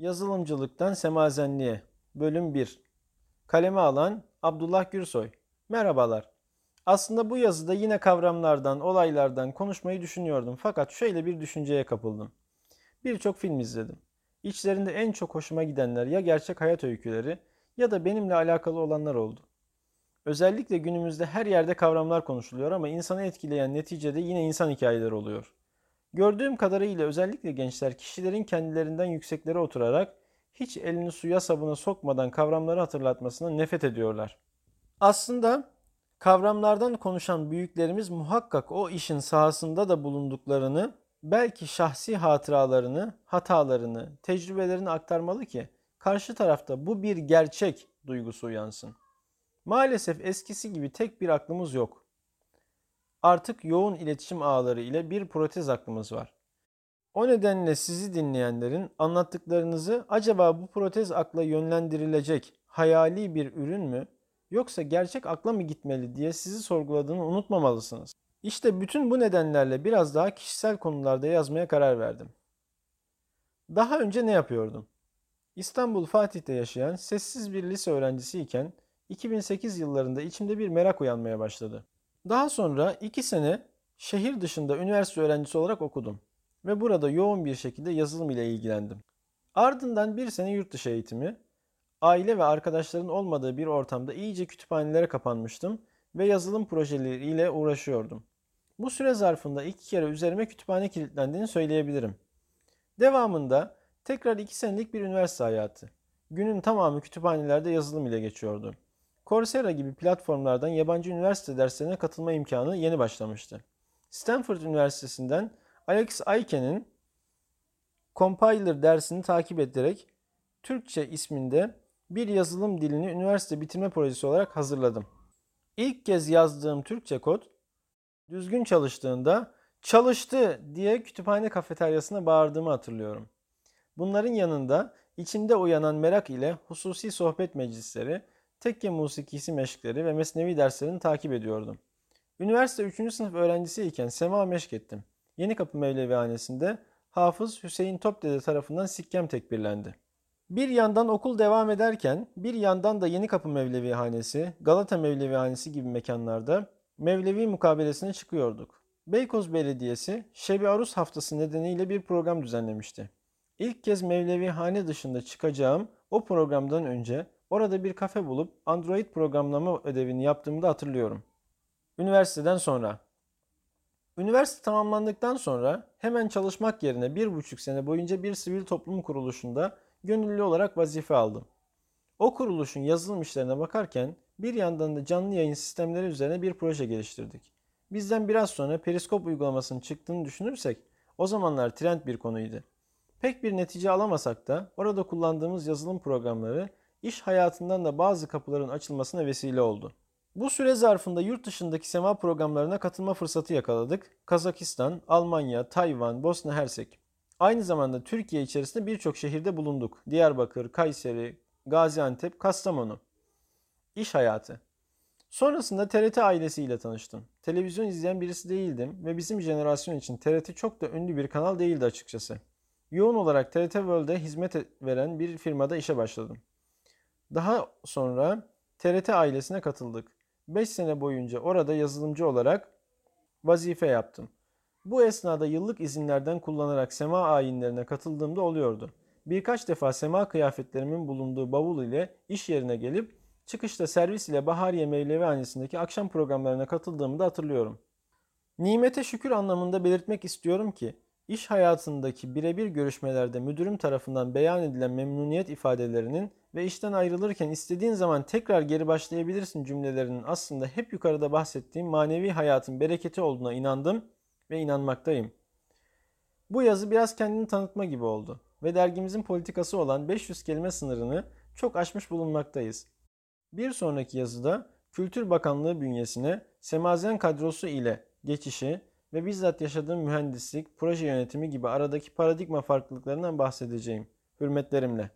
Yazılımcılıktan Semazenliğe Bölüm 1 Kaleme alan Abdullah Gürsoy Merhabalar. Aslında bu yazıda yine kavramlardan, olaylardan konuşmayı düşünüyordum fakat şöyle bir düşünceye kapıldım. Birçok film izledim. İçlerinde en çok hoşuma gidenler ya gerçek hayat öyküleri ya da benimle alakalı olanlar oldu. Özellikle günümüzde her yerde kavramlar konuşuluyor ama insanı etkileyen neticede yine insan hikayeleri oluyor. Gördüğüm kadarıyla özellikle gençler kişilerin kendilerinden yükseklere oturarak hiç elini suya sabuna sokmadan kavramları hatırlatmasına nefret ediyorlar. Aslında kavramlardan konuşan büyüklerimiz muhakkak o işin sahasında da bulunduklarını, belki şahsi hatıralarını, hatalarını, tecrübelerini aktarmalı ki karşı tarafta bu bir gerçek duygusu uyansın. Maalesef eskisi gibi tek bir aklımız yok. Artık yoğun iletişim ağları ile bir protez aklımız var. O nedenle sizi dinleyenlerin anlattıklarınızı acaba bu protez akla yönlendirilecek hayali bir ürün mü yoksa gerçek akla mı gitmeli diye sizi sorguladığını unutmamalısınız. İşte bütün bu nedenlerle biraz daha kişisel konularda yazmaya karar verdim. Daha önce ne yapıyordum? İstanbul Fatih'te yaşayan sessiz bir lise öğrencisiyken 2008 yıllarında içimde bir merak uyanmaya başladı. Daha sonra iki sene şehir dışında üniversite öğrencisi olarak okudum ve burada yoğun bir şekilde yazılım ile ilgilendim. Ardından bir sene yurt dışı eğitimi, aile ve arkadaşların olmadığı bir ortamda iyice kütüphanelere kapanmıştım ve yazılım projeleriyle uğraşıyordum. Bu süre zarfında iki kere üzerime kütüphane kilitlendiğini söyleyebilirim. Devamında tekrar iki senelik bir üniversite hayatı. Günün tamamı kütüphanelerde yazılım ile geçiyordu. Coursera gibi platformlardan yabancı üniversite derslerine katılma imkanı yeni başlamıştı. Stanford Üniversitesi'nden Alex Ayken'in Compiler dersini takip ederek Türkçe isminde bir yazılım dilini üniversite bitirme projesi olarak hazırladım. İlk kez yazdığım Türkçe kod düzgün çalıştığında çalıştı diye kütüphane kafeteryasına bağırdığımı hatırlıyorum. Bunların yanında içimde uyanan merak ile hususi sohbet meclisleri, tekke musikisi meşkleri ve mesnevi derslerini takip ediyordum. Üniversite 3. sınıf öğrencisiyken sema meşk ettim. Yeni Kapı Mevlevihanesi'nde Hafız Hüseyin Topdede tarafından sikkem tekbirlendi. Bir yandan okul devam ederken bir yandan da Yeni Kapı Mevlevihanesi, Galata Mevlevihanesi gibi mekanlarda Mevlevi mukabelesine çıkıyorduk. Beykoz Belediyesi Şebi Arus haftası nedeniyle bir program düzenlemişti. İlk kez Mevlevihane dışında çıkacağım o programdan önce orada bir kafe bulup Android programlama ödevini yaptığımı da hatırlıyorum. Üniversiteden sonra Üniversite tamamlandıktan sonra hemen çalışmak yerine bir buçuk sene boyunca bir sivil toplum kuruluşunda gönüllü olarak vazife aldım. O kuruluşun yazılım işlerine bakarken bir yandan da canlı yayın sistemleri üzerine bir proje geliştirdik. Bizden biraz sonra periskop uygulamasının çıktığını düşünürsek o zamanlar trend bir konuydu. Pek bir netice alamasak da orada kullandığımız yazılım programları iş hayatından da bazı kapıların açılmasına vesile oldu. Bu süre zarfında yurt dışındaki sema programlarına katılma fırsatı yakaladık. Kazakistan, Almanya, Tayvan, Bosna Hersek. Aynı zamanda Türkiye içerisinde birçok şehirde bulunduk. Diyarbakır, Kayseri, Gaziantep, Kastamonu. İş hayatı. Sonrasında TRT ailesiyle tanıştım. Televizyon izleyen birisi değildim ve bizim jenerasyon için TRT çok da ünlü bir kanal değildi açıkçası. Yoğun olarak TRT World'e hizmet veren bir firmada işe başladım. Daha sonra TRT ailesine katıldık. 5 sene boyunca orada yazılımcı olarak vazife yaptım. Bu esnada yıllık izinlerden kullanarak sema ayinlerine katıldığımda oluyordu. Birkaç defa sema kıyafetlerimin bulunduğu bavul ile iş yerine gelip çıkışta servis ile Bahariye Mevlevihanesi'ndeki akşam programlarına katıldığımı da hatırlıyorum. Nimete şükür anlamında belirtmek istiyorum ki iş hayatındaki birebir görüşmelerde müdürüm tarafından beyan edilen memnuniyet ifadelerinin ve işten ayrılırken istediğin zaman tekrar geri başlayabilirsin cümlelerinin aslında hep yukarıda bahsettiğim manevi hayatın bereketi olduğuna inandım ve inanmaktayım. Bu yazı biraz kendini tanıtma gibi oldu ve dergimizin politikası olan 500 kelime sınırını çok aşmış bulunmaktayız. Bir sonraki yazıda Kültür Bakanlığı bünyesine Semazen kadrosu ile geçişi ve bizzat yaşadığım mühendislik, proje yönetimi gibi aradaki paradigma farklılıklarından bahsedeceğim. Hürmetlerimle.